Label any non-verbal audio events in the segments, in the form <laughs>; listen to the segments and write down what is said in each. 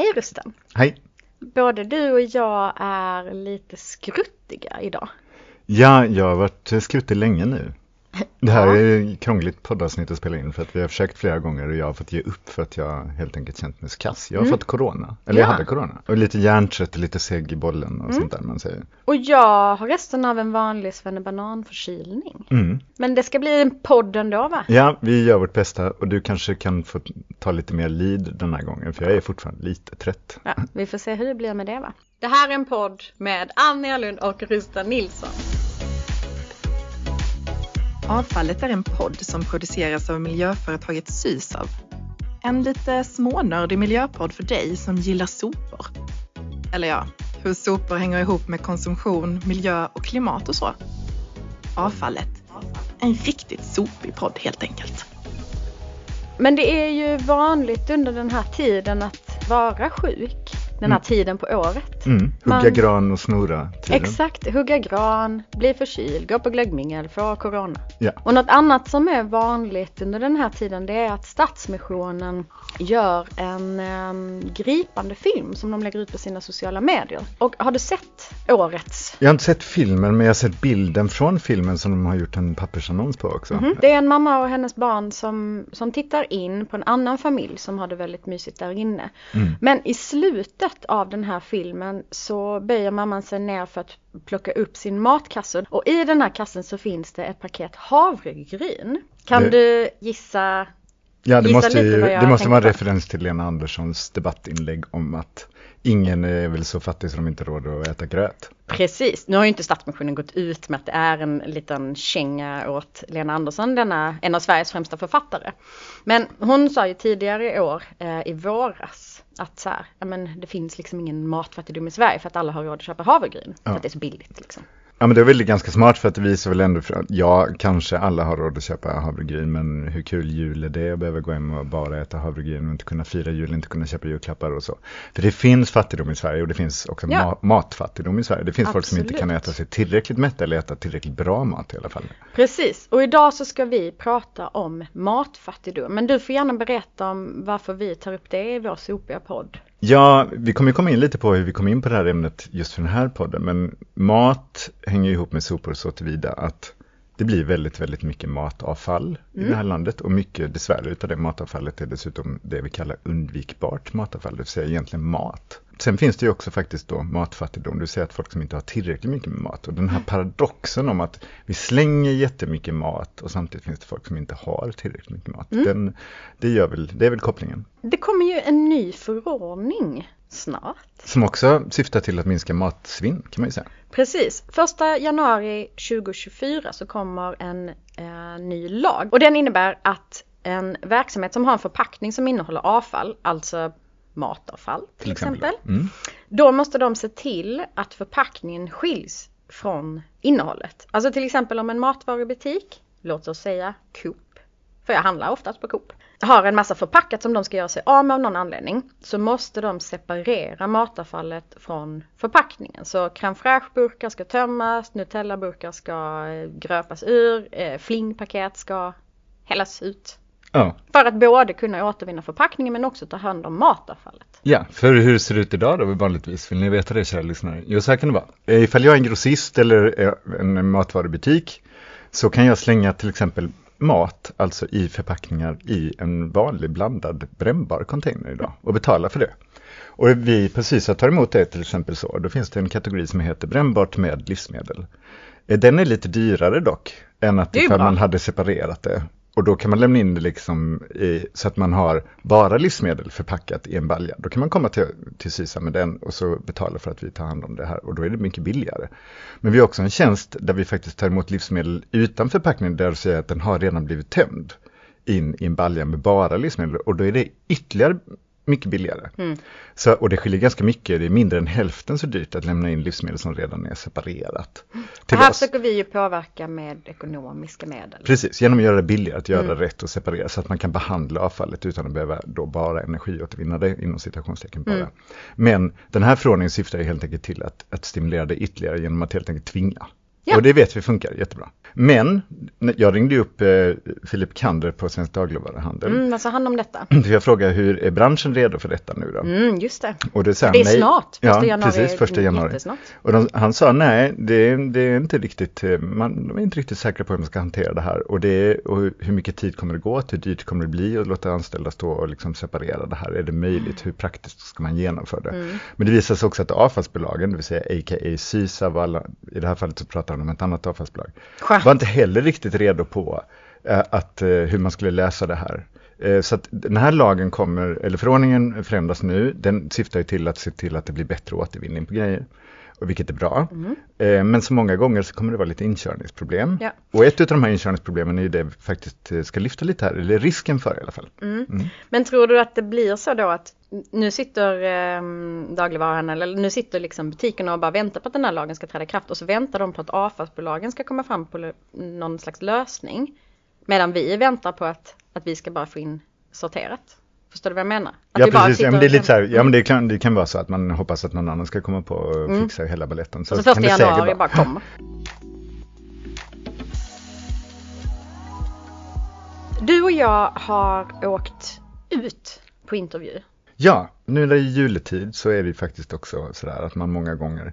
Hej Rusten! Hej! Både du och jag är lite skruttiga idag. Ja, jag har varit skruttig länge nu. <laughs> Det här är krångligt poddavsnitt att spela in för att vi har försökt flera gånger och jag har fått ge upp för att jag helt enkelt känt mig kass. Jag har Mm. fått corona, eller jag Ja. hade corona. Och lite hjärntrött och lite seg i bollen och Mm. sånt där man säger. Och jag har resten av en vanlig svennebananförkylning. Mm. Men det ska bli en podd ändå va? Ja, vi gör vårt bästa och du kanske kan få ta lite mer lead den här gången för jag är fortfarande lite trött. Ja, vi får se hur det blir med det va? Det här är en podd med Ann Erlund och Rusten Nilsson. Avfallet är en podd som produceras av miljöföretaget Sysav. En lite smånördig miljöpodd för dig som gillar sopor. Eller ja, hur sopor hänger ihop med konsumtion, miljö och klimat och så. Avfallet. En riktigt sopig podd helt enkelt. Men det är ju vanligt under den här tiden att vara sjuk. Den här Mm. tiden på året. Mm. Hugga Man- gran och snora tiden. Exakt, hugga gran, bli förkyld, gå på glöggmingel, få corona. Ja. Och något annat som är vanligt under den här tiden det är att Stadsmissionen gör en em, gripande film som de lägger ut på sina sociala medier. Och har du sett årets? Jag har inte sett filmen men jag har sett bilden från filmen som de har gjort en pappersannons på också. Mhm. Det är en mamma och hennes barn som, som tittar in på en annan familj som har det väldigt mysigt där inne. Mm. Men i slutet av den här filmen så böjer mamman sig ner för att plocka upp sin matkasse och i den här kassen så finns det ett paket havregryn. Kan Det- du gissa? Ja, det Gissa måste, ju, det måste vara en referens till Lena Anderssons debattinlägg om att ingen är väl så fattig som de inte råd att äta gröt. Precis, nu har ju inte Stadsmissionen gått ut med att det är en liten känga åt Lena Andersson, denna, en av Sveriges främsta författare. Men hon sa ju tidigare i år, eh, i våras, att så här, men det finns liksom ingen matfattigdom i Sverige för att alla har råd att köpa havregryn. För Ja. att det är så billigt liksom. Ja men det är väl ganska smart för att det visar väl ändå för ja, kanske alla har råd att köpa havregryn men hur kul jul är det att behöva gå hem och bara äta havregryn och inte kunna fira jul, inte kunna köpa julklappar och så. För det finns fattigdom i Sverige och det finns också Ja. ma- matfattigdom i Sverige. Det finns folk som inte Absolut. kan äta sig tillräckligt mätta eller äta tillräckligt bra mat i alla fall. Precis, och idag så ska vi prata om matfattigdom. Men du får gärna berätta om varför vi tar upp det i vår sopiga podd. Ja, vi kommer komma in lite på hur vi kom in på det här ämnet just för den här podden. Men mat hänger ihop med sopor så tillvida att det blir väldigt, väldigt mycket matavfall i det här landet. Och mycket dessvärre utav det matavfallet är dessutom det vi kallar undvikbart matavfall, det vill säga egentligen mat. Sen finns det ju också faktiskt då matfattigdom, det vill säga att folk som inte har tillräckligt mycket mat. Och den här paradoxen om att vi slänger jättemycket mat och samtidigt finns det folk som inte har tillräckligt mycket mat. Den, det, gör väl, det är väl kopplingen. Det kommer ju en ny förordning snart. Som också syftar till att minska matsvinn kan man ju säga. Precis. Första januari 2024 så kommer en eh, ny lag och den innebär att en verksamhet som har en förpackning som innehåller avfall, alltså matavfall till, exempel. Mm. Då måste de se till att förpackningen skiljs från innehållet. Alltså till exempel om en matvarubutik, låt oss säga Coop, för jag handlar oftast på Coop, har en massa förpackat som de ska göra sig av med av någon anledning så måste de separera matavfallet från förpackningen. Så crème fraîche-burkar ska tömmas, Nutella-burkar ska eh, gröpas ur, eh, flingpaket ska hällas ut. Ja. För att både kunna återvinna förpackningen men också ta hand om matavfallet. ja, för hur ser det ut idag då vanligtvis? Vill ni veta det kära lyssnare? Jo, så här kan det vara. Eh, Ifall jag är en grossist eller eh, en matvarubutik så kan jag slänga till exempel mat, alltså i förpackningar i en vanlig blandad brännbar container idag och betala för det. Och vi precis tar emot det till exempel så, då finns det en kategori som heter brännbart med livsmedel. Eh, Den är lite dyrare dock än att Det ifall man hade separerat det. Och då kan man lämna in det liksom i, så att man har bara livsmedel förpackat i en balja. Då kan man komma till, till Sysa med den och så betala för att vi tar hand om det här och då är det mycket billigare. Men vi har också en tjänst där vi faktiskt tar emot livsmedel utan förpackning där det säger att den har redan blivit tömd in i en balja med bara livsmedel och då är det ytterligare mycket billigare. Mm. Så, och det skiljer ganska mycket, det är mindre än hälften så dyrt att lämna in livsmedel som redan är separerat. Och Till här oss. försöker vi ju påverka med ekonomiska medel. Precis, genom att göra det billigare att göra Mm. rätt och separera så att man kan behandla avfallet utan att behöva då bara energiåtervinna det inom citationstecken bara. Mm. Men den här förordningen syftar helt enkelt till att, att stimulera det ytterligare genom att helt enkelt tvinga Ja. Och det vet vi funkar jättebra. Men jag ringde upp eh, Filip Kander på Svensk Dagligvaruhandel. Mm, sa han om detta? <clears throat> För jag frågade hur är branschen redo för detta nu då? Mm, just det. Och det, sa Det är nej. snart. Första Ja, januari. precis, första januari. Och de, han sa nej, det, det är inte riktigt, eh, man, de är inte riktigt säkra på hur man ska hantera det här. Och, det, och hur mycket tid kommer det gå åt, hur dyrt kommer det bli att låta anställda stå och liksom separera det här. Är det möjligt? Hur praktiskt ska man genomföra det? Mm. Men det visar sig också att avfallsbolagen, det vill säga a.k.a. Alla, i det här fallet så pratar de om ett annat avfallsbolag, Skönt. var inte heller riktigt redo på eh, att, eh, hur man skulle läsa det här. Eh, Så att den här lagen kommer, eller förordningen förändras nu, den syftar ju till att se till att det blir bättre återvinning på grejer. Och vilket är bra. Eh, Men så många gånger så kommer det vara lite inkörningsproblem. Ja. Och ett av de här inkörningsproblemen är ju det vi faktiskt ska lyfta lite här, eller risken för i alla fall. Men tror du att det blir så då att nu sitter eh, dagligvaruhandeln eller nu sitter liksom butikerna och bara väntar på att den här lagen ska träda i kraft och så väntar de på att avfallsbolagen ska komma fram på någon slags lösning. Medan vi väntar på att, att vi ska bara få in sorterat. Förstår du vad jag menar? Att Ja bara precis, ja, men det är och lite så här, väntar. ja men det kan, det kan vara så att man hoppas att någon annan ska komma på och Mm. fixa hela balletten. Och så första januari vara. bara kommer. <laughs> Du och jag har åkt ut på intervju. Ja, nu när det är juletid så är det ju faktiskt också sådär att man många gånger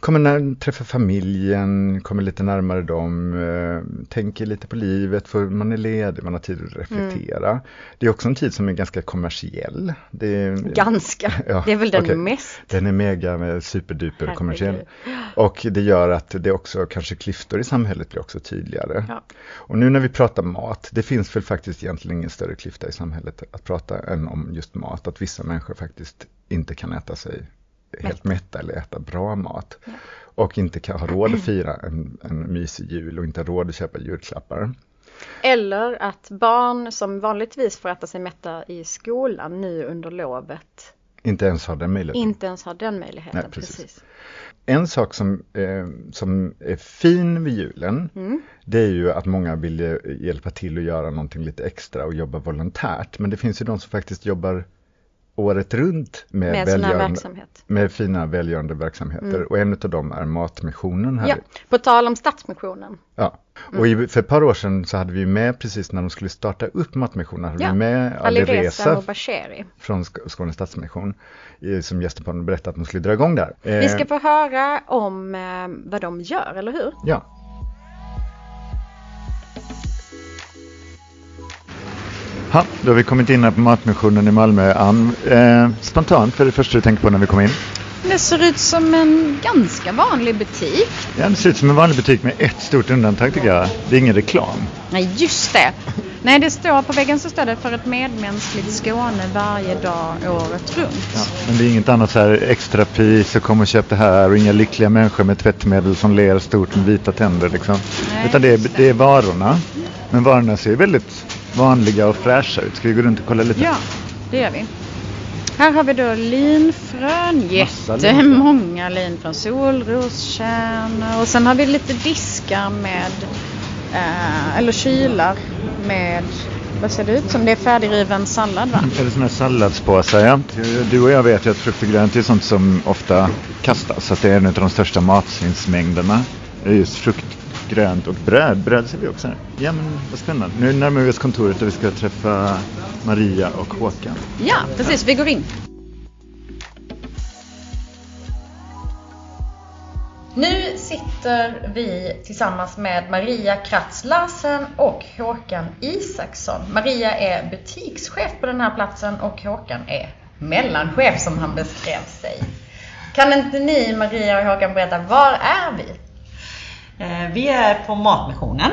kommer när, träffa familjen, kommer lite närmare dem, eh, tänker lite på livet för man är ledig, man har tid att reflektera. Det är också en tid som är ganska kommersiell. Är, Ganska. <laughs> Ja, det är väl den okej. mest. Den är mega superduper Herregud. kommersiell. <gasps> Och det gör att det också kanske klyftor i samhället blir också tydligare. Ja. Och nu när vi pratar mat, det finns väl faktiskt egentligen ingen större klyfta i samhället att prata än om just mat. Att vissa människor faktiskt inte kan äta sig helt mätta eller äta bra mat. Och inte kan ha råd att <clears throat> fira en, en mysig jul och inte ha råd att köpa julklappar. Eller att barn som vanligtvis får äta sig mätta i skolan nu under lovet Inte ens ha den möjligheten. inte ens har den möjligheten. Nej, precis. precis. En sak som, eh, som är fin vid julen, Mm. det är ju att många vill hjälpa till att göra någonting lite extra och jobba volontärt. Men det finns ju de som faktiskt jobbar året runt med, Med välgörande, med fina välgörande verksamheter. Och en av dem är Matmissionen här. Ja, på tal om Stadsmissionen. Ja. Och i, för ett par år sedan så hade vi med precis när de skulle starta upp Matmissionen, hade Ja, vi med Alireza Alireza Mobasheri. från Sk- Skåne Stadsmission som gäster på och berättade att de skulle dra igång där. Vi Eh, ska få höra om eh, vad de gör, eller hur? Ja. Ha, då har vi kommit in här på Matmissionen i Malmö. Ann, eh, spontant, vad är det första du tänker på när vi kommer in? Det ser ut som en ganska vanlig butik. Ja, det ser ut som en vanlig butik med ett stort undantag tycker jag. Det är ingen reklam. Nej, just det. Nej, det står på väggen så står det för ett medmänskligt Skåne varje dag året runt. Ja, men det är inget annat så här extrapris och kom och köp det här och inga lyckliga människor med tvättmedel som ler stort med vita tänder liksom. Nej, Utan det är, det är varorna. Men varorna ser väldigt vanliga och fräscha ut. Ska vi gå runt och kolla lite? Ja, det gör vi. Här har vi då linfrön, jättemånga linfrön, solroskärnor och sen har vi lite diskar med, eh, eller kylar med, vad ser det ut som? Det är färdigriven sallad va? Eller sådana här salladspåsar ja. Du och jag vet ju att frukt och grönt är sånt som ofta kastas. Så att det är en av de största matsvinnsmängderna. Det är just frukt, grönt och bröd. Bröd ser vi också här. Ja men vad spännande. Nu närmar vi oss kontoret och vi ska träffa Maria och Håkan. Ja, precis, vi går in. Nu sitter vi tillsammans med Maria Kratz Larsen och Håkan Isaksson. Maria är butikschef på den här platsen och Håkan är mellanchef som han beskrev sig. Kan inte ni Maria och Håkan berätta, var är vi? Eh, vi är på Matmissionen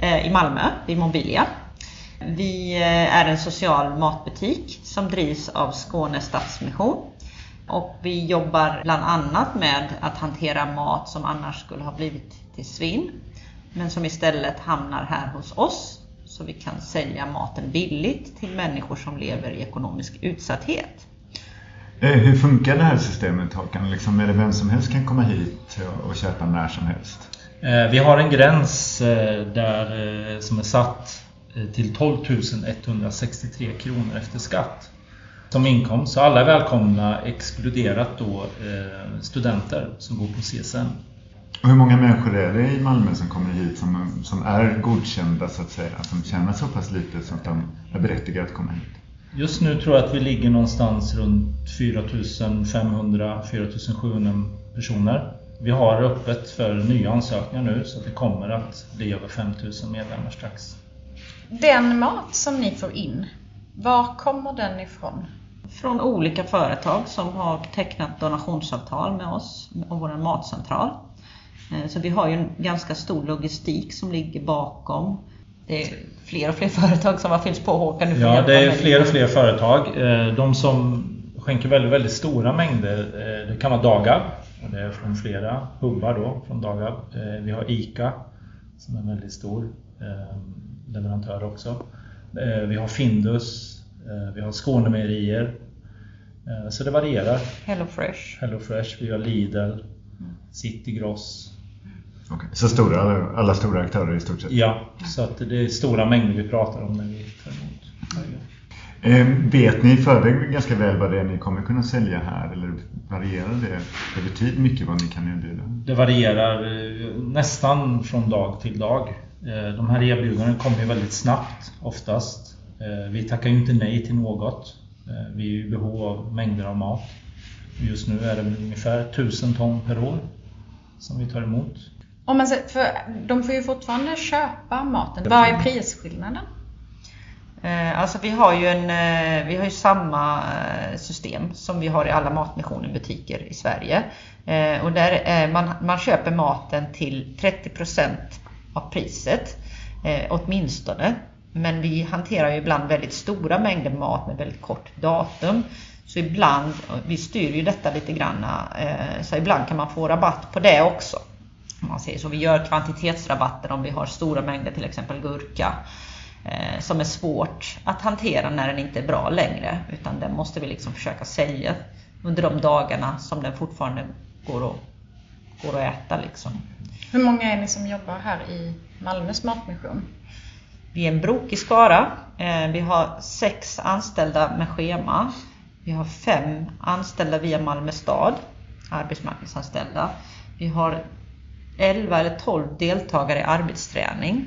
eh, i Malmö, vid Mobilia. Vi eh, är en social matbutik som drivs av Skåne Stadsmission. Och vi jobbar bland annat med att hantera mat som annars skulle ha blivit till svinn. Men som istället hamnar här hos oss så vi kan sälja maten billigt till människor som lever i ekonomisk utsatthet. Hur funkar det här systemet Håkan? Liksom, är det vem som helst kan komma hit och köpa när som helst? Eh, Vi har en gräns eh, där, eh, som är satt till 12 163 kronor efter skatt som inkomst. Så alla är välkomna exkluderat då studenter som går på CSN. Och hur många människor är det i Malmö som kommer hit som, som är godkända så att säga, som tjänar så pass lite så att de är berättigade att komma hit? Just nu tror jag att vi ligger någonstans runt 4500-4700 personer. Vi har öppet för nya ansökningar nu så det kommer att bli över 5000 medlemmar strax. Den mat som ni får in, var kommer den ifrån? Från olika företag som har tecknat donationsavtal med oss och vår matcentral. Eh, så vi har ju en ganska stor logistik som ligger bakom. Det är fler och fler företag som har fyllts på Håkan. Du Ja, det är fler och fler företag. Eh, De som skänker väldigt, väldigt stora mängder, eh, det kan vara Dagab. Och det är från flera hubbar då, från Dagab. Eh, Vi har ICA som är en väldigt stor eh, leverantör också. Eh, Vi har Findus, vi har Skånemejerier. Så det varierar. Hello Fresh. HelloFresh, vi har Lidl, City Gross. Okej. Så stora, alla, alla stora aktörer i stort sett? Ja, så att det är stora mängder vi pratar om när vi tar emot. Eh, vet ni i förväg ganska väl vad det är ni kommer kunna sälja här eller varierar det över tid mycket vad ni kan erbjuda? Det varierar eh, nästan från dag till dag. Eh, De här erbjudandena kommer ju väldigt snabbt oftast. Vi tackar ju inte nej till något. Vi är i behov av mängder av mat. Just nu är det ungefär 1000 ton per år som vi tar emot. Om man säger, för de får ju fortfarande köpa maten. Vad är prisskillnaden? Eh, alltså vi har ju, en, eh, vi har ju samma eh, system som vi har i alla Matmissionen butiker i Sverige. Och där man, man köper maten till 30% av priset, åtminstone. Men vi hanterar ju ibland väldigt stora mängder mat med väldigt kort datum. Så ibland, vi styr ju detta lite grann, så ibland kan man få rabatt på det också. Man säger så. Vi gör kvantitetsrabatter om vi har stora mängder till exempel gurka som är svårt att hantera när den inte är bra längre. Utan den måste vi liksom försöka sälja under de dagarna som den fortfarande går att, går att äta. Liksom. Hur många är ni som jobbar här i Malmös matmission? Vi är en brokig skara. Eh, Vi har sex anställda med schema. Vi har fem anställda via Malmö stad, arbetsmarknadsanställda. Vi har 11 eller 12 deltagare i arbetsträning.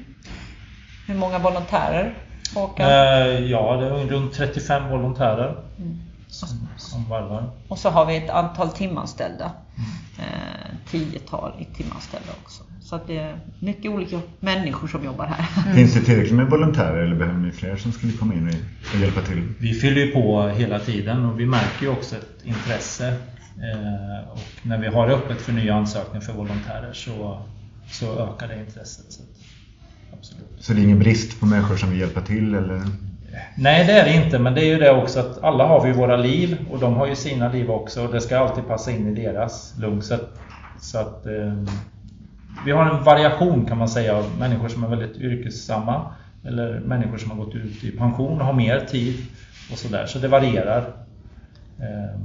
Hur många volontärer? Håkan? Eh, Ja, det är runt 35 volontärer som, som varvar. Och så har vi ett antal timanställda. Eh, tiotal i timanställda också. Så att det är mycket olika människor som jobbar här. <laughs> Finns det tillräckligt med volontärer eller behöver ni fler som skulle komma in och, och hjälpa till? Vi fyller ju på hela tiden och vi märker ju också ett intresse. Eh, Och när vi har öppet för nya ansökningar för volontärer så, så ökar det intresset. Så, absolut. Så det är ingen brist på människor som vill hjälpa till eller? Nej, det är det inte, men det är ju det också att alla har vi våra liv och de har ju sina liv också och det ska alltid passa in i deras lugn. Så att, så att eh, vi har en variation kan man säga av människor som är väldigt yrkessamma eller människor som har gått ut i pension och har mer tid och sådär. Så det varierar. Eh,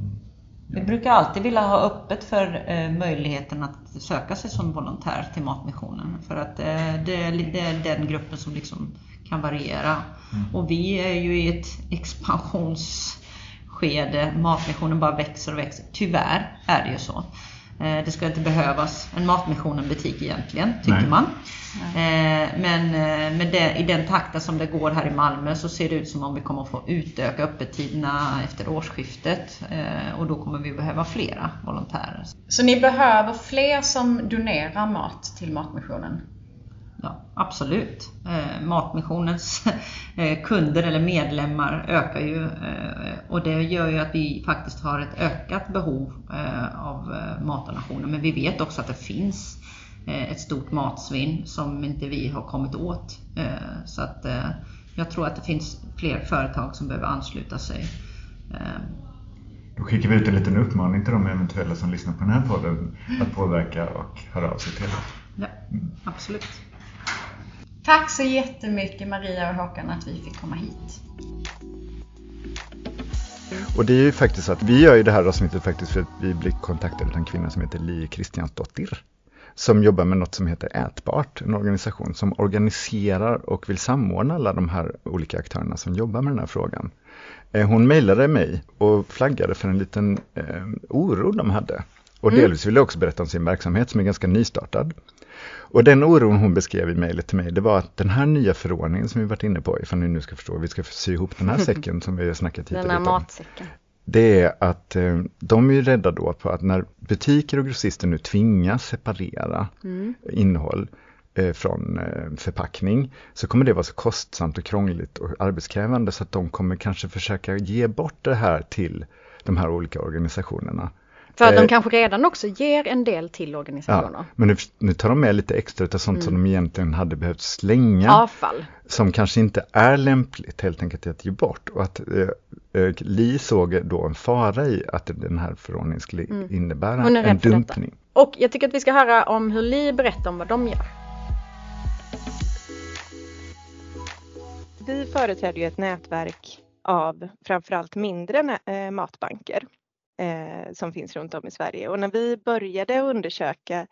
vi brukar alltid vilja ha öppet för eh, möjligheten att söka sig som volontär till Matmissionen. För att eh, det, är, den gruppen som liksom kan variera. Och vi är ju i ett expansionsskede. Matmissionen bara växer och växer. Tyvärr är det ju så. Eh, det ska inte behövas en Matmissionen butik egentligen, tycker Nej. man. Eh, Men eh, med det, i den takten som det går här i Malmö så ser det ut som om vi kommer att få utöka öppettiderna efter årsskiftet. Eh, Och då kommer vi behöva flera volontärer. Så ni behöver fler som donerar mat till matmissionen? Ja, absolut. Eh, Matmissionens <laughs> eh, kunder eller medlemmar ökar ju eh, och det gör ju att vi faktiskt har ett ökat behov eh, av matdonationer. Men vi vet också att det finns ett stort matsvinn som inte vi har kommit åt. Eh, Så att eh, jag tror att det finns fler företag som behöver ansluta sig. Eh, Då skickar vi ut en liten uppmaning till de eventuella som lyssnar på den här podden att påverka och höra av sig till oss. Ja, absolut. Tack så jättemycket Maria och Håkan att vi fick komma hit. Och det är ju faktiskt så att vi gör ju det här avsnittet faktiskt för att vi blir kontaktade av en kvinna som heter Li Kristiansdottir. Som jobbar med något som heter Ätbart, en organisation som organiserar och vill samordna alla de här olika aktörerna som jobbar med den här frågan. Eh, Hon mejlade mig och flaggade för en liten eh, oro de hade. Och mm. delvis vill jag också berätta om sin verksamhet som är ganska nystartad. Och den oron hon beskrev i mejlet till mig, det var att den här nya förordningen som vi varit inne på, ifall ni nu ska förstå, vi ska sy ihop den här <laughs> säcken som vi har snackat hit Den här matsäcken. Det är att eh, de är ju rädda då på att när butiker och grossister nu tvingas separera mm. innehåll eh, från eh, förpackning så kommer det vara så kostsamt och krångligt och arbetskrävande så att de kommer kanske försöka ge bort det här till de här olika organisationerna. För att de eh, kanske redan också ger en del till organisationer. Ja, men nu, nu tar de med lite extra av sånt mm. som de egentligen hade behövt slänga. Avfall. Som kanske inte är lämpligt helt enkelt att ge bort. Och att eh, eh Li såg då en fara i att den här förordningen skulle mm. innebära en dumpning. Och jag tycker att vi ska höra om hur Li berättar om vad de gör. Vi företräder ju ett nätverk av framförallt mindre eh, matbanker eh, som finns runt om i Sverige. Och när vi började undersöka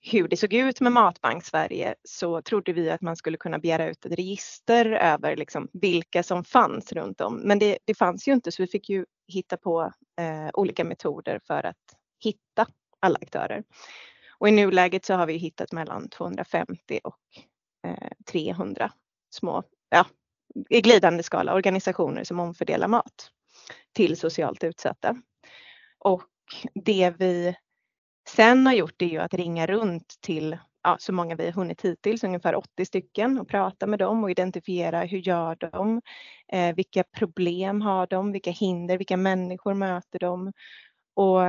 hur det såg ut med Matbank Sverige så trodde vi att man skulle kunna begära ut ett register över liksom vilka som fanns runt om. Men det, det fanns ju inte så vi fick ju hitta på eh, olika metoder för att hitta alla aktörer. Och i nuläget så har vi hittat mellan 250 och eh, 300 små, ja, i glidande skala organisationer som omfördelar mat till socialt utsatta. Och det vi sen har gjort är ju att ringa runt till ja, så många vi har hunnit hittills, ungefär 80 stycken och prata med dem och identifiera hur gör de? Eh, vilka problem har de? Vilka hinder? Vilka människor möter de? Och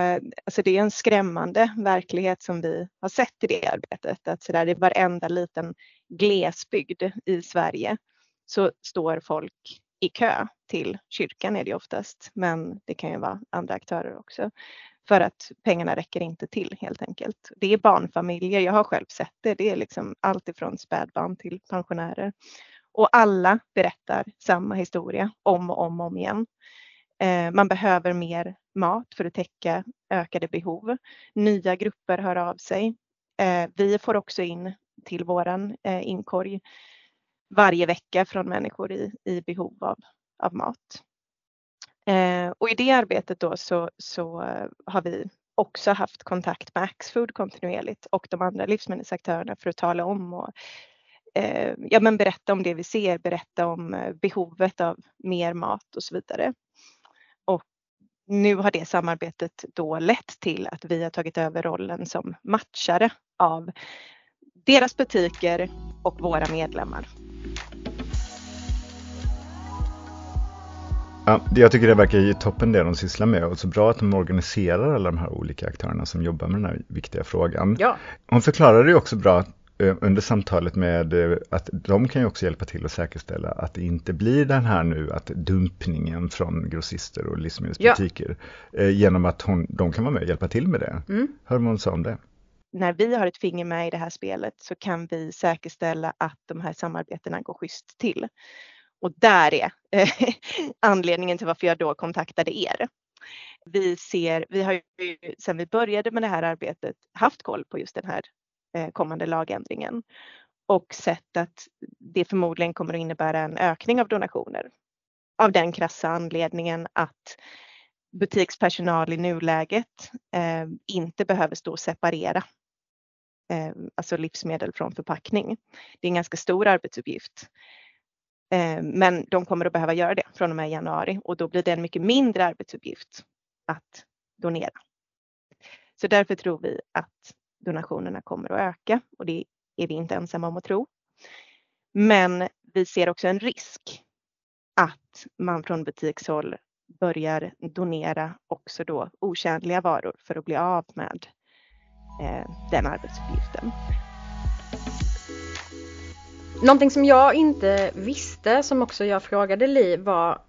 alltså det är en skrämmande verklighet som vi har sett i det arbetet, att så där, i varenda liten glesbygd i Sverige så står folk i kö till kyrkan är det oftast, men det kan ju vara andra aktörer också. För att pengarna räcker inte till helt enkelt. Det är barnfamiljer, jag har själv sett det, det är liksom allt ifrån spädbarn till pensionärer. Och alla berättar samma historia om och om och om igen. Eh, man behöver mer mat för att täcka ökade behov. Nya grupper hör av sig. Eh, vi får också in till våran eh, inkorg varje vecka från människor i, i behov av, av mat. Eh, och i det arbetet då så, så eh, har vi också haft kontakt med Axfood kontinuerligt och de andra livsmedelsaktörerna för att tala om och eh, ja, men berätta om det vi ser, berätta om eh, behovet av mer mat och så vidare. Och nu har det samarbetet då lett till att vi har tagit över rollen som matchare av deras butiker och våra medlemmar. Ja, jag tycker det verkar ju toppen det de sysslar med och så bra att de organiserar alla de här olika aktörerna som jobbar med den här viktiga frågan. Ja. Hon förklarade ju också bra eh, under samtalet med eh, att de kan ju också hjälpa till att säkerställa att det inte blir den här nu att dumpningen från grossister och livsmedelsbutiker ja. Eh, genom att hon, de kan vara med och hjälpa till med det. Mm. Hör vad hon sa om det när vi har ett finger med i det här spelet så kan vi säkerställa att de här samarbetena går schysst till. Och där är <laughs> anledningen till varför jag då kontaktade er. Vi ser, vi har ju sedan vi började med det här arbetet haft koll på just den här eh, kommande lagändringen och sett att det förmodligen kommer att innebära en ökning av donationer. Av den krassa anledningen att butikspersonal i nuläget eh, inte behöver stå och separera Eh, alltså livsmedel från förpackning. Det är en ganska stor arbetsuppgift. Eh, men de kommer att behöva göra det från och med januari och då blir det en mycket mindre arbetsuppgift att donera. Så därför tror vi att donationerna kommer att öka och det är vi inte ensamma om att tro. Men vi ser också en risk att man från butikshåll börjar donera också då otjänliga varor för att bli av med Eh, den arbetsuppgiften. Någonting som jag inte visste som också jag frågade Li var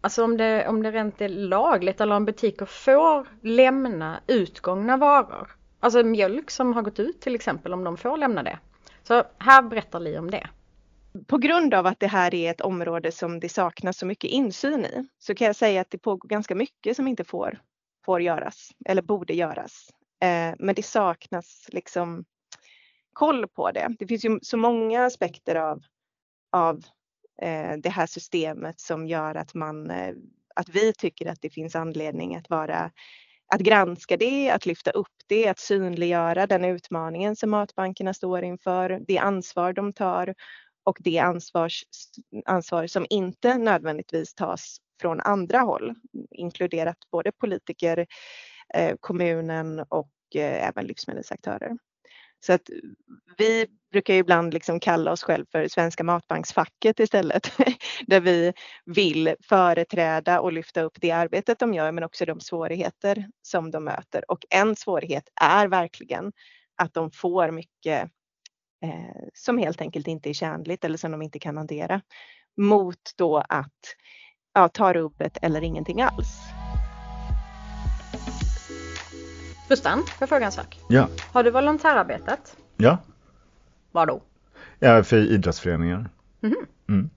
Alltså om det, om det rent är lagligt eller om butiker får lämna utgångna varor. Alltså mjölk som har gått ut till exempel om de får lämna det. Så här berättar Li om det. På grund av att det här är ett område som det saknas så mycket insyn i så kan jag säga att det pågår ganska mycket som inte får, får göras eller borde göras. Eh, men det saknas liksom koll på det. Det finns ju så många aspekter av, av eh, det här systemet som gör att man, eh, att vi tycker att det finns anledning att vara att granska det, att lyfta upp det, att synliggöra den utmaningen som matbankerna står inför, det ansvar de tar och det ansvars, ansvar som inte nödvändigtvis tas från andra håll, inkluderat både politiker, eh, Eh, kommunen och eh, även livsmedelsaktörer. Så att vi brukar ibland liksom kalla oss själva för Svenska matbanksfacket istället, <laughs> där vi vill företräda och lyfta upp det arbetet de gör, men också de svårigheter som de möter. Och en svårighet är verkligen att de får mycket eh, som helt enkelt inte är tjänligt eller som de inte kan hantera mot då att ja, ta rubbet eller ingenting alls. Rustan, får jag fråga en sak? Ja. Har du volontärarbetat? Ja. Var då? Ja, för idrottsföreningar. Mhm. Mm.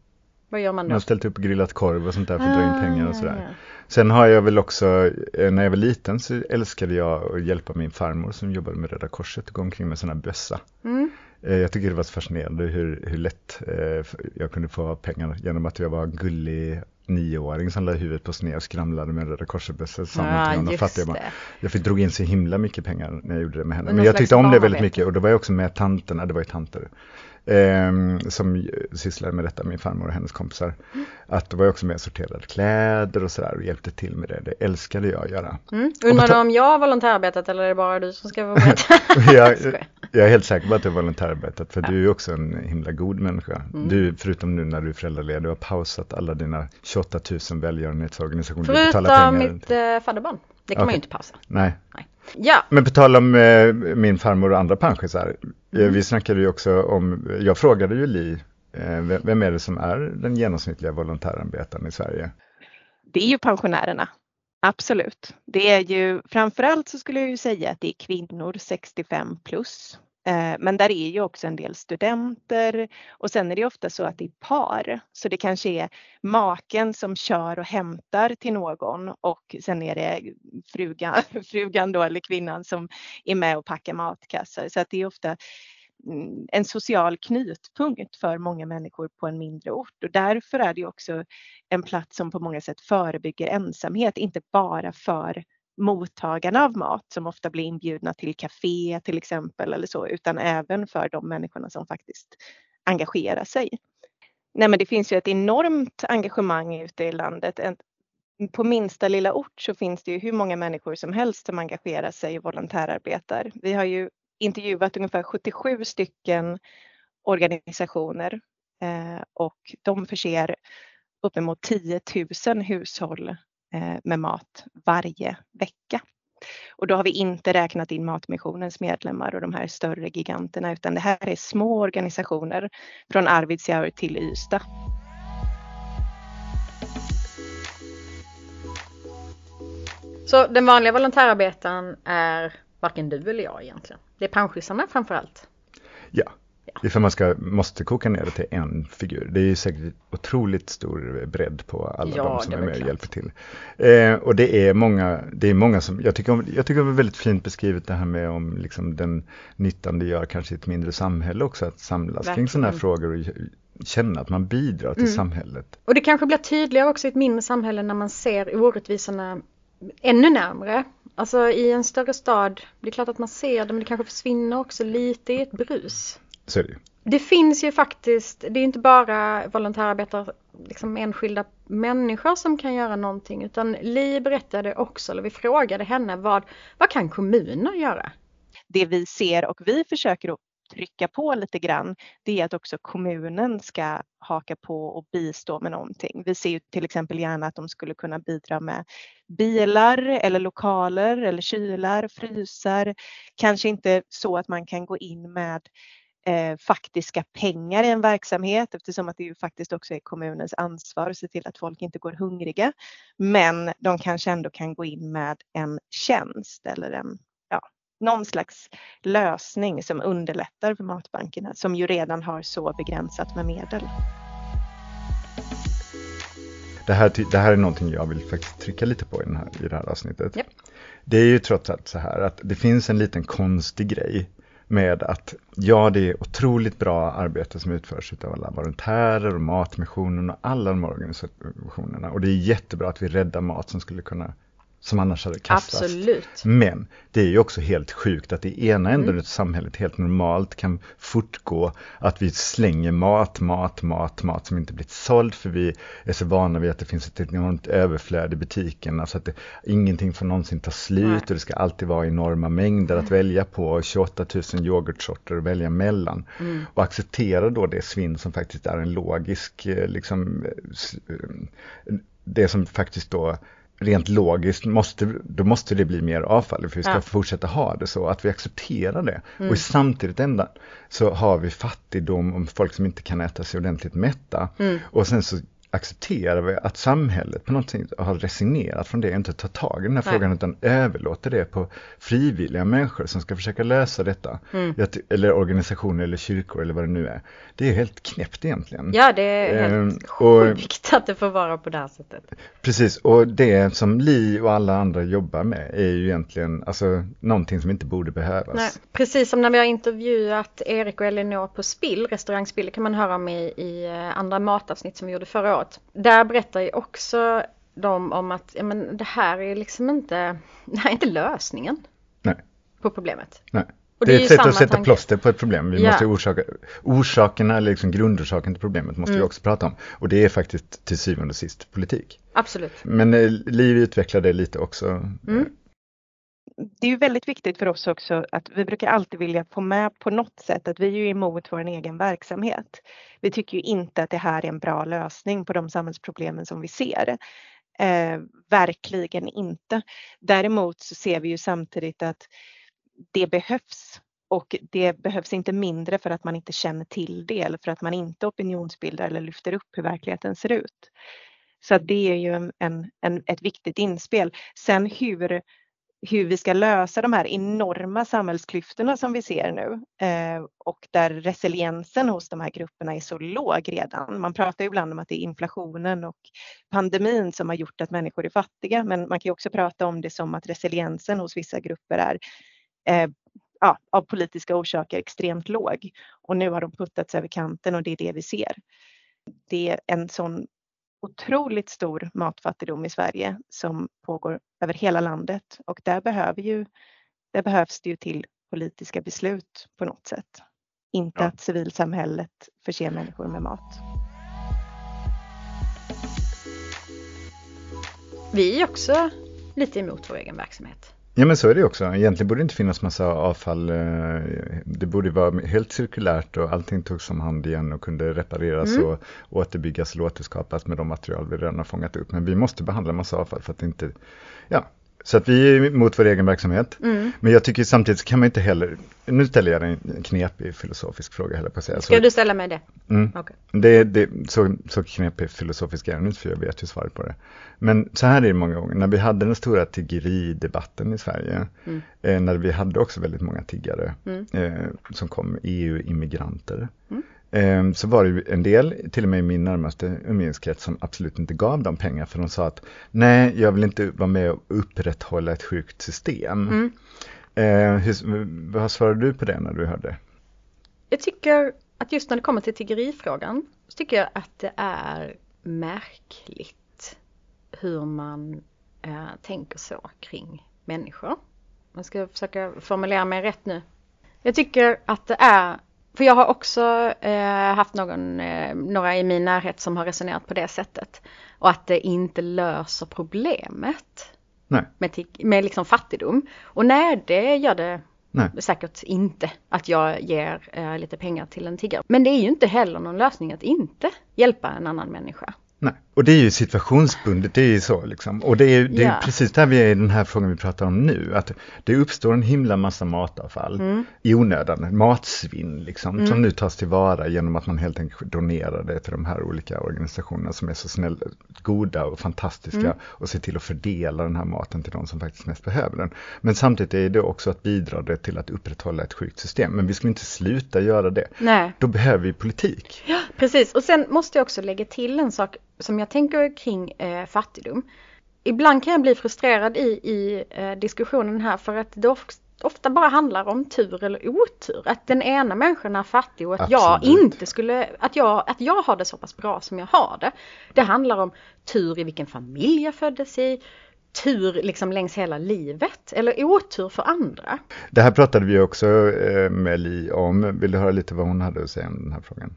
Vad gör man Jag då? har ställt upp grillat korv och sånt där för att dra in pengar och sådär. Ah, ja. Sen har jag väl också, eh, när jag var liten så älskade jag att hjälpa min farmor som jobbade med Röda Korset och gå omkring med här bössa. Mm. Eh, Jag tycker det var så fascinerande hur, hur lätt eh, jag kunde få pengar genom att jag var gullig nioåring som la huvudet på sned och skramlade med Röda Korset-bössa med de fattiga barn. Jag fick drog in så himla mycket pengar när jag gjorde det med henne. Men jag tyckte om det väldigt mycket och då var jag också med tanterna, det var ju tanter, ehm, som sysslade med detta, min farmor och hennes kompisar. Mm. Att då var jag också med och sorterade kläder och sådär och hjälpte till med det. Det älskade jag att göra. Mm. Undrar du om jag har volontärarbetat eller är det bara du som ska berätta? <laughs> jag, <laughs> jag är helt säker på att du har volontärarbetat för du är också en himla god människa. Mm. Du, förutom nu när du är föräldraledig, du har pausat alla dina 28 000 välgörenhetsorganisationer. Förutom mitt eh, fadderbarn. Det kan man Okej. ju inte pausa. Nej, Ja, men på tal om eh, min farmor och andra pensionärer. Eh, Mm. vi snackade ju också om, jag frågade ju Li, eh, vem, vem är det som är den genomsnittliga volontärarbetaren i Sverige? Det är ju pensionärerna. Absolut. Det är ju framförallt så skulle jag ju säga att det är kvinnor 65 plus. Eh, men där är ju också en del studenter och sen är det ofta så att det är par. Så det kanske är maken som kör och hämtar till någon och sen är det frugan, <laughs> frugan då eller kvinnan som är med och packar matkassar. Så att det är ofta mm, en social knutpunkt för många människor på en mindre ort och därför är det också en plats som på många sätt förebygger ensamhet, inte bara för mottagarna av mat som ofta blir inbjudna till café till exempel eller så, utan även för de människorna som faktiskt engagerar sig. Nej, men det finns ju ett enormt engagemang ute i landet. På minsta lilla ort så finns det ju hur många människor som helst som engagerar sig och volontärarbetar. Vi har ju intervjuat ungefär 77 stycken organisationer eh, och de förser uppemot 10 000 hushåll med mat varje vecka. Och då har vi inte räknat in Matmissionens medlemmar och de här större giganterna utan det här är små organisationer från Arvidsjaur till Ystad. så den vanliga volontärarbetaren är varken du eller jag egentligen. Det är panschisarna framförallt. Ja, ifall man ska, måste koka ner det till en figur. Det är ju säkert otroligt stor bredd på alla Ja, de som är med och hjälper till. Eh, och det är många, det är många som, jag tycker, om, jag tycker det var väldigt fint beskrivet det här med om liksom den nyttan det gör kanske i ett mindre samhälle också att samlas kring sådana här Verkligen. frågor och känna att man bidrar till Mm. samhället. Och det kanske blir tydligare också i ett mindre samhälle när man ser orättvisorna ännu närmre. Alltså i en större stad, det är klart att man ser det men det kanske försvinner också lite i ett brus. Så är det ju. Det finns ju faktiskt, det är inte bara volontärarbetare, liksom enskilda människor som kan göra någonting utan Li berättade också, eller vi frågade henne vad, vad kan kommuner göra? Det vi ser och vi försöker att trycka på lite grann, det är att också kommunen ska haka på och bistå med någonting. Vi ser ju till exempel gärna att de skulle kunna bidra med bilar eller lokaler eller kylar, frysar. Kanske inte så att man kan gå in med eh, faktiska pengar i en verksamhet eftersom att det ju faktiskt också är kommunens ansvar att se till att folk inte går hungriga. Men de kanske ändå kan gå in med en tjänst eller en, ja, någon slags lösning som underlättar för matbankerna som ju redan har så begränsat med medel. Det här, det här är någonting jag vill faktiskt trycka lite på i, den här, i det här avsnittet. Japp. Det är ju trots allt så här att det finns en liten konstig grej med att ja, det är otroligt bra arbete som utförs av alla volontärer och Matmissionen och alla de organisationerna. Och det är jättebra att vi räddar mat som skulle kunna som annars hade kastats. Absolut. Men det är ju också helt sjukt att i ena änden Mm. av samhället helt normalt kan fortgå att vi slänger mat, mat, mat, mat som inte blivit såld för vi är så vana vid att det finns ett enormt överflöd i butiken. Alltså att det, ingenting får någonsin ta slut Nej. och det ska alltid vara enorma mängder att välja på och 28 000 yoghurtsorter att välja mellan. Mm. Och acceptera då det svinn som faktiskt är en logisk, eh, liksom, eh, eh, det som faktiskt då rent logiskt måste, då måste det bli mer avfall för vi ska Ja. fortsätta ha det så, att vi accepterar det. Mm. Och samtidigt ända så har vi fattigdom och folk som inte kan äta sig ordentligt mätta. Mm. Och sen så accepterar vi att samhället på något sätt har resignerat från det inte tar tag i den här Nej. frågan utan överlåter det på frivilliga människor som ska försöka lösa detta. Mm. Eller organisationer eller kyrkor eller vad det nu är. Det är helt knäppt egentligen. Ja, det är helt Ehm, sjukt att det får vara på det här sättet. Precis, och det som Li och alla andra jobbar med är ju egentligen alltså, någonting som inte borde behövas. Nej, precis som när vi har intervjuat Erik och Elinor på Spill, restaurang Spill, kan man höra om i, i eh, andra matavsnitt som vi gjorde förra året. Där berättar ju också de om att ja, men det här är liksom inte, <laughs> det här är inte lösningen Nej. på problemet. Nej. Och det är ett sätt att sätta tanke. plåster på ett problem. Vi Ja. måste orsaka, orsakerna, eller liksom grundorsaken till problemet måste vi Mm. också prata om. Och det är faktiskt till syvende och sist politik. Absolut. Men eh, Liv utvecklar det lite också. Mm det är ju väldigt viktigt för oss också att vi brukar alltid vilja få med på något sätt att vi är ju emot vår egen verksamhet. Vi tycker ju inte att det här är en bra lösning på de samhällsproblemen som vi ser. Eh, verkligen inte. Däremot så ser vi ju samtidigt att det behövs och det behövs inte mindre för att man inte känner till det eller för att man inte opinionsbildar eller lyfter upp hur verkligheten ser ut. Så att det är ju en, en, en, ett viktigt inspel. Sen hur, hur vi ska lösa de här enorma samhällsklyftorna som vi ser nu eh, och där resiliensen hos de här grupperna är så låg redan. Man pratar ju ibland om att det är inflationen och pandemin som har gjort att människor är fattiga, men man kan ju också prata om det som att resiliensen hos vissa grupper är eh, ja, av politiska orsaker extremt låg och nu har de puttats över kanten och det är det vi ser. Det är en sån otroligt stor matfattigdom i Sverige som pågår över hela landet och där, behöver ju, där behövs det ju till politiska beslut på något sätt. Inte Ja. att civilsamhället förser människor med mat. Vi är också lite emot vår egen verksamhet. Ja men så är det också. Egentligen borde det inte finnas massa avfall. eh, Det borde vara helt cirkulärt och allting togs om hand igen och kunde repareras Mm. och återbyggas eller återskapas med de material vi redan har fångat upp. Men vi måste behandla massa avfall för att inte, ja. Så att vi är emot vår egen verksamhet. Mm. Men jag tycker samtidigt kan man inte heller, nu ställer jag en knepig filosofisk fråga heller på att säga. Ska Så, du ställa mig det? mm, Okej. det, det, så, så knepig filosofisk är den inte för jag vet ju svaret på det. Men så här är det många gånger, när vi hade den stora tiggeridebatten i Sverige, Mm. eh, när vi hade också väldigt många tiggare Mm. eh, som kom, EU-immigranter. Mm. Eh, så var det ju en del, till och med i min närmaste umgängeskrets, som absolut inte gav dem pengar för de sa att nej, jag vill inte vara med och upprätthålla ett sjukt system. Mm. Eh, hur, vad svarade du på det när du hörde? Jag tycker att just när det kommer till tiggerifrågan så tycker jag att det är märkligt hur man eh, tänker så kring människor. Man ska försöka formulera mig rätt nu. Jag tycker att det är, för jag har också eh, haft någon, eh, några i min närhet som har resonerat på det sättet. Och att det inte löser problemet Nej. med, med liksom fattigdom. Och nej, det gör det Nej. säkert inte att jag ger eh, lite pengar till en tiggare. Men det är ju inte heller någon lösning att inte hjälpa en annan människa. Nej, och det är ju situationsbundet, det är ju så liksom. Och det är, det är Ja. precis där vi är i den här frågan vi pratar om nu, att det uppstår en himla massa matavfall Mm. i onödan, matsvinn liksom, Mm. som nu tas tillvara genom att man helt enkelt donerar det till de här olika organisationerna som är så snälla, goda och fantastiska Mm. och ser till att fördela den här maten till de som faktiskt mest behöver den. Men samtidigt är det också att bidra det till att upprätthålla ett sjukt system, men vi skulle inte sluta göra det. Nej, Då behöver vi politik. precis. Och sen måste jag också lägga till en sak som jag tänker kring eh, fattigdom. Ibland kan jag bli frustrerad i, i eh, diskussionen här för att det of, ofta bara handlar om tur eller otur. Att den ena människan är fattig och att jag Absolut. inte skulle, att jag, att jag har det så pass bra som jag har det. Det handlar om tur i vilken familj jag föddes i, tur liksom längs hela livet eller otur för andra. Det här pratade vi också eh, med Li om. Vill du höra lite vad hon hade att säga om den här frågan?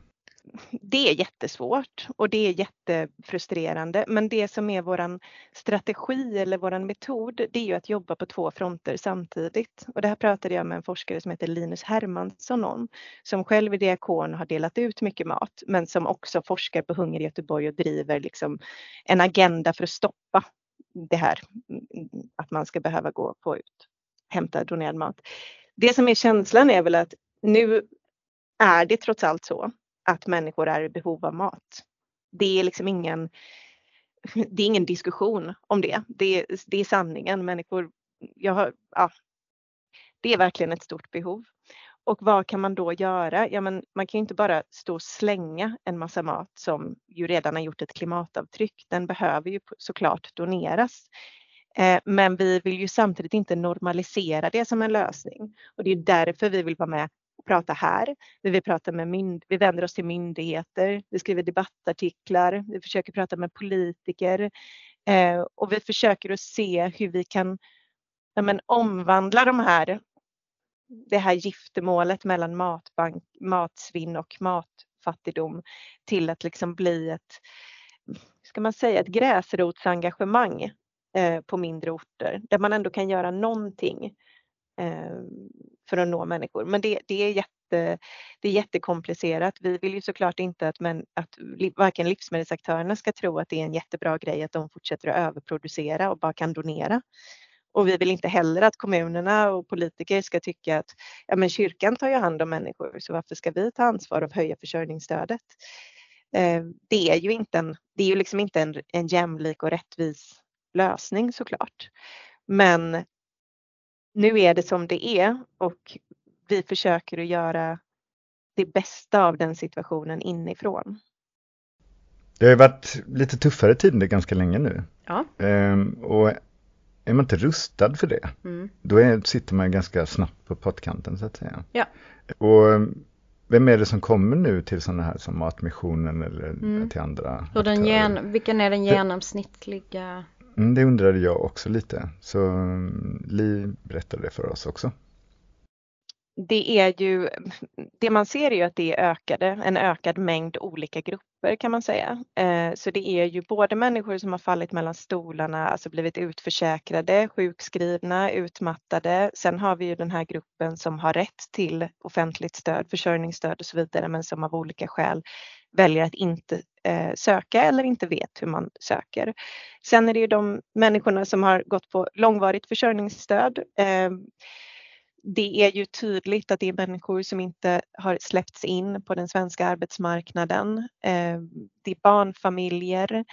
Det är jättesvårt och det är jättefrustrerande. Men det som är våran strategi eller våran metod, det är ju att jobba på två fronter samtidigt. Och det här pratade jag med en forskare som heter Linus Hermansson om, som själv är diakon och har delat ut mycket mat, men som också forskar på Hunger i Göteborg och driver liksom en agenda för att stoppa det här, mm, att man ska behöva gå på ut, hämta donerad mat. Det som är känslan är väl att nu är det trots allt så att människor är i behov av mat. Det är liksom ingen, det är ingen diskussion om det. Det är, det är sanningen. Människor, jag har, ja, det är verkligen ett stort behov. Och vad kan man då göra? Ja, men man kan ju inte bara stå och slänga en massa mat som ju redan har gjort ett klimatavtryck. Den behöver ju såklart doneras. Eh, men vi vill ju samtidigt inte normalisera det som en lösning. Och det är därför vi vill vara med prata här. Vi vill prata med mynd vi vänder oss till myndigheter. Vi skriver debattartiklar. Vi försöker prata med politiker eh, och vi försöker att se hur vi kan ja, men, omvandla de här, det här giftermålet mellan matbank, matsvinn och matfattigdom till att liksom bli ett, ska man säga, ett gräsrotsengagemang eh, på mindre orter där man ändå kan göra någonting Eh, Ehm, för att nå människor. Men det, det, är jätte, det är jättekomplicerat. Vi vill ju såklart inte att, men, att varken livsmedelsaktörerna ska tro att det är en jättebra grej att de fortsätter att överproducera och bara kan donera. Och vi vill inte heller att kommunerna och politiker ska tycka att ja, men kyrkan tar ju hand om människor så varför ska vi ta ansvar och höja försörjningsstödet? Eh, det är ju inte en, det är ju liksom inte en, en jämlik och rättvis lösning såklart. Men nu är det som det är och vi försöker att göra det bästa av den situationen inifrån. Det har varit lite tuffare tider ganska länge nu. Ja. Ehm, och är man inte rustad för det, mm. då är, sitter man ganska snabbt på pottkanten så att säga. Ja. Och vem är det som kommer nu till sådana här som Matmissionen eller mm. till andra? Och den gen, vilken är den genomsnittliga Mm, det undrade jag också lite. Så mm, Li berättade det för oss också. Det är ju, det man ser är ju att det är ökade, en ökad mängd olika grupper kan man säga. Eh, så det är ju både människor som har fallit mellan stolarna, alltså blivit utförsäkrade, sjukskrivna, utmattade. Sen har vi ju den här gruppen som har rätt till offentligt stöd, försörjningsstöd och så vidare, men som av olika skäl väljer att inte eh, söka eller inte vet hur man söker. Sen är det ju de människorna som har gått på långvarigt försörjningsstöd. Eh, det är ju tydligt att det är människor som inte har släppts in på den svenska arbetsmarknaden. Eh, det är barnfamiljer.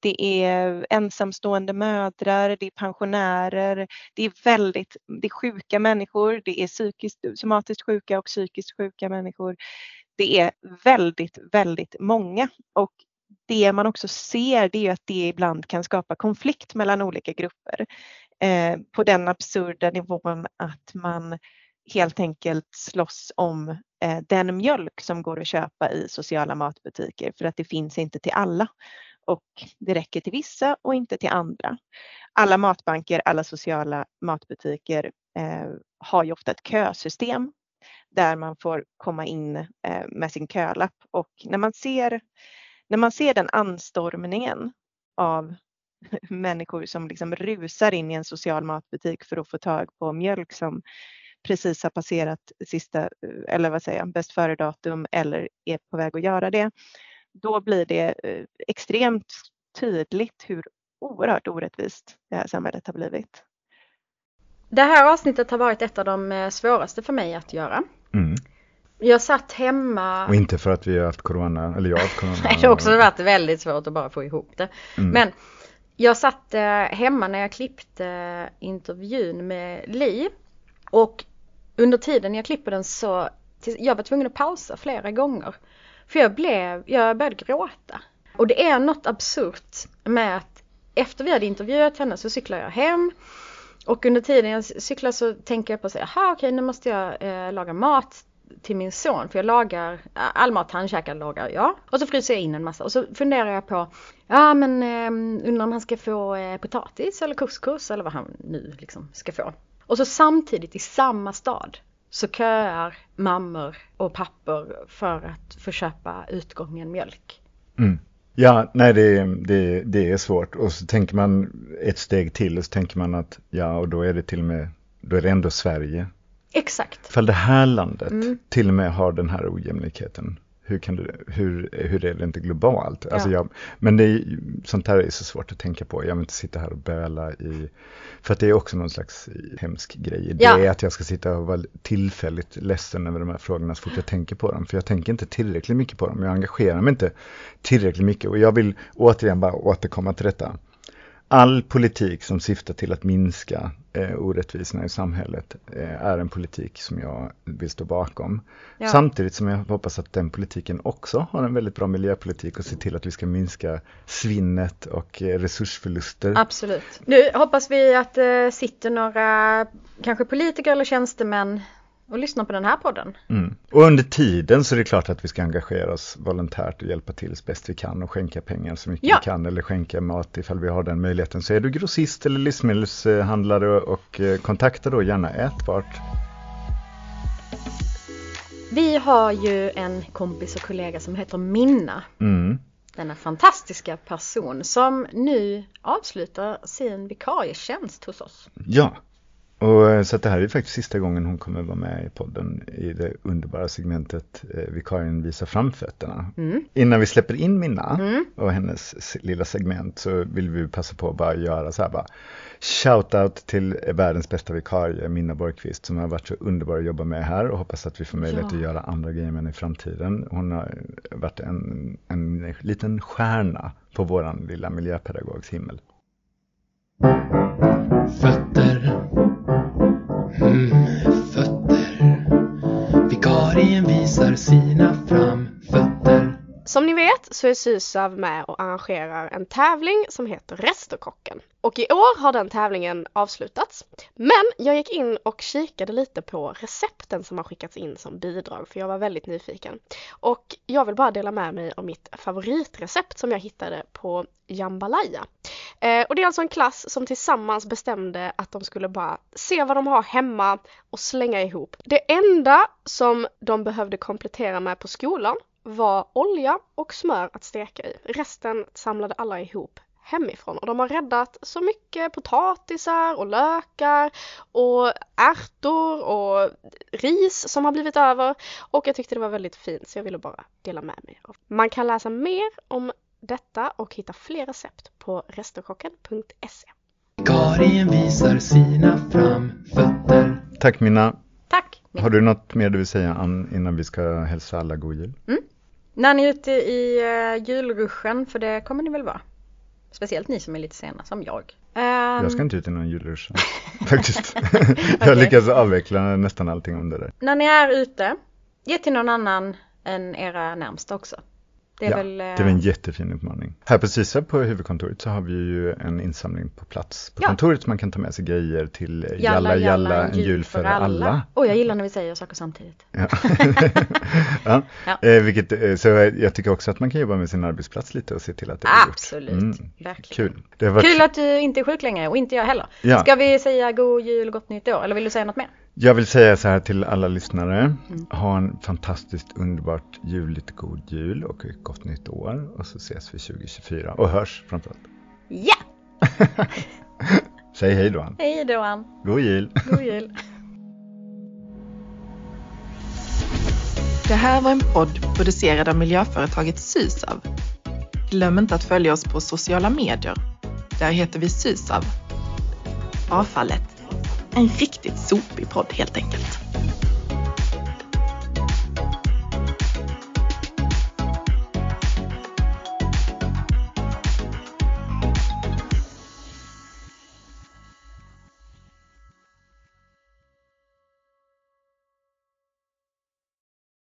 Det är ensamstående mödrar, det är pensionärer, det är väldigt det är sjuka människor, det är psykiskt, somatiskt sjuka och psykiskt sjuka människor det är väldigt, väldigt många. Och det man också ser det är att det ibland kan skapa konflikt mellan olika grupper eh, på den absurda nivån att man helt enkelt slåss om eh, den mjölk som går att köpa i sociala matbutiker för att det finns inte till alla. Och det räcker till vissa och inte till andra. Alla matbanker, alla sociala matbutiker eh, har ju ofta ett kösystem där man får komma in eh, med sin kölapp och när man ser, när man ser den anstormningen av <laughs> människor som liksom rusar in i en social matbutik för att få tag på mjölk som precis har passerat sista, eh, eller vad säger jag, bäst före datum eller är på väg att göra det. Då blir det eh, extremt tydligt hur oerhört orättvist det här samhället har blivit. Det här avsnittet har varit ett av de svåraste för mig att göra. Mm. Jag satt hemma. Och inte för att vi har haft corona, eller jag har haft corona. <laughs> Det har också varit väldigt svårt att bara få ihop det. Mm. Men jag satt eh, hemma när jag klippte intervjun med Li. Och under tiden jag klipper den så, jag var tvungen att pausa flera gånger. För jag blev, jag började gråta. Och det är något absurt med att efter vi hade intervjuat henne så cyklar jag hem. Och under tiden jag cyklar så tänker jag på att säga, jaha okej nu måste jag eh, laga mat till min son, för jag lagar eh, all mat han käkar lagar jag. Och så fryser jag in en massa och så funderar jag på, ja men eh, undrar om han ska få eh, potatis eller couscous eller vad han nu liksom ska få. Och så samtidigt i samma stad så köar mammor och pappor för att få köpa utgången mjölk. Mm. Ja, nej det, det, det är svårt och så tänker man ett steg till och så tänker man att ja och då är det till och med, då är det ändå Sverige. Exakt. För det här landet Mm. till och med har den här ojämlikheten. Hur, kan du, hur, hur är det inte globalt? Alltså Ja. jag, men det är, sånt här är så svårt att tänka på. Jag vill inte sitta här och böla i, för att det är också någon slags hemsk grej det, Ja. att jag ska sitta och vara tillfälligt ledsen över de här frågorna så fort jag tänker på dem. För jag tänker inte tillräckligt mycket på dem, jag engagerar mig inte tillräckligt mycket och jag vill återigen bara återkomma till detta. All politik som syftar till att minska eh, orättvisorna i samhället eh, är en politik som jag vill stå bakom. Ja. Samtidigt som jag hoppas att den politiken också har en väldigt bra miljöpolitik och ser till att vi ska minska svinnet och eh, resursförluster. Absolut. Nu hoppas vi att det sitter några kanske politiker eller tjänstemän och lyssnar på den här podden. Mm. Och under tiden så är det klart att vi ska engagera oss volontärt och hjälpa till så bäst vi kan och skänka pengar så mycket Ja. vi kan eller skänka mat ifall vi har den möjligheten. Så är du grossist eller livsmedelshandlare och eh, kontakta då gärna Ätbart. Vi har ju en kompis och kollega som heter Minna. Mm. Denna fantastiska person som nu avslutar sin vikarietjänst hos oss. Ja, och eh, så att det här är faktiskt sista gången hon kommer vara med i podden i det underbara segmentet eh, Vikarien visar framfötterna. Mm. Innan vi släpper in Minna Mm. och hennes lilla segment så vill vi passa på att bara göra så här bara Shout-out till världens bästa vikarie Minna Borgqvist som har varit så underbar att jobba med här och hoppas att vi får möjlighet Ja. att göra andra grejer med henne i framtiden. Hon har varit en, en liten stjärna på våran lilla miljöpedagogs himmel. Fötter. Mm, Som ni vet så är Sysav med och arrangerar en tävling som heter Resterkocken. Och i år har den tävlingen avslutats. Men jag gick in och kikade lite på recepten som har skickats in som bidrag för jag var väldigt nyfiken. Och jag vill bara dela med mig av mitt favoritrecept som jag hittade på Jambalaya. Eh, och det är alltså en klass som tillsammans bestämde att de skulle bara se vad de har hemma och slänga ihop. Det enda som de behövde komplettera med på skolan var olja och smör att steka i. Resten samlade alla ihop hemifrån och de har räddat så mycket potatisar och lökar och ärtor och ris som har blivit över och jag tyckte det var väldigt fint så jag ville bara dela med mig. Man kan läsa mer om detta och hitta fler recept på resterkocken.se. Vikarien visar sina framfötter. Tack Minna. Tack! Har du något mer du vill säga Ann, innan vi ska hälsa alla god jul? När ni är ute i uh, julruschen, för det kommer ni väl vara? Speciellt ni som är lite sena, som jag. Ehm, Jag ska inte ut i någon julrush <laughs> faktiskt. <laughs> jag Okej. lyckas avveckla nästan allting under det. När ni är ute, ge till någon annan än era närmsta också. Det är ja, väl... det eh, var en jättefin uppmaning. Här på Sysa på huvudkontoret så har vi ju en insamling på plats på Ja. kontoret så man kan ta med sig grejer till eh, Jalla Jalla, en jul för alla. Och jag gillar när vi säger saker samtidigt. Ja. <laughs> ja. Ja. Eh, vilket, eh, så jag tycker också att man kan jobba med sin arbetsplats lite och se till att det blir gjort. Absolut, Mm, verkligen. Kul. Varit, Kul att du inte är sjuk längre och inte jag heller. Ja. Ska vi säga god jul och gott nytt år? Eller vill du säga något mer? Jag vill säga så här till alla lyssnare. Mm. Ha en fantastiskt underbart juligt god jul och ett gott nytt år. Och så ses vi 2024 och hörs framförallt. Ja! <laughs> Säg hej då Ann. Hej då Ann. God jul. God jul. Det här var en podd producerad av miljöföretaget Sysav. Glöm inte att följa oss på sociala medier. Där heter vi Sysav. Avfallet. En riktigt sopig podd helt enkelt.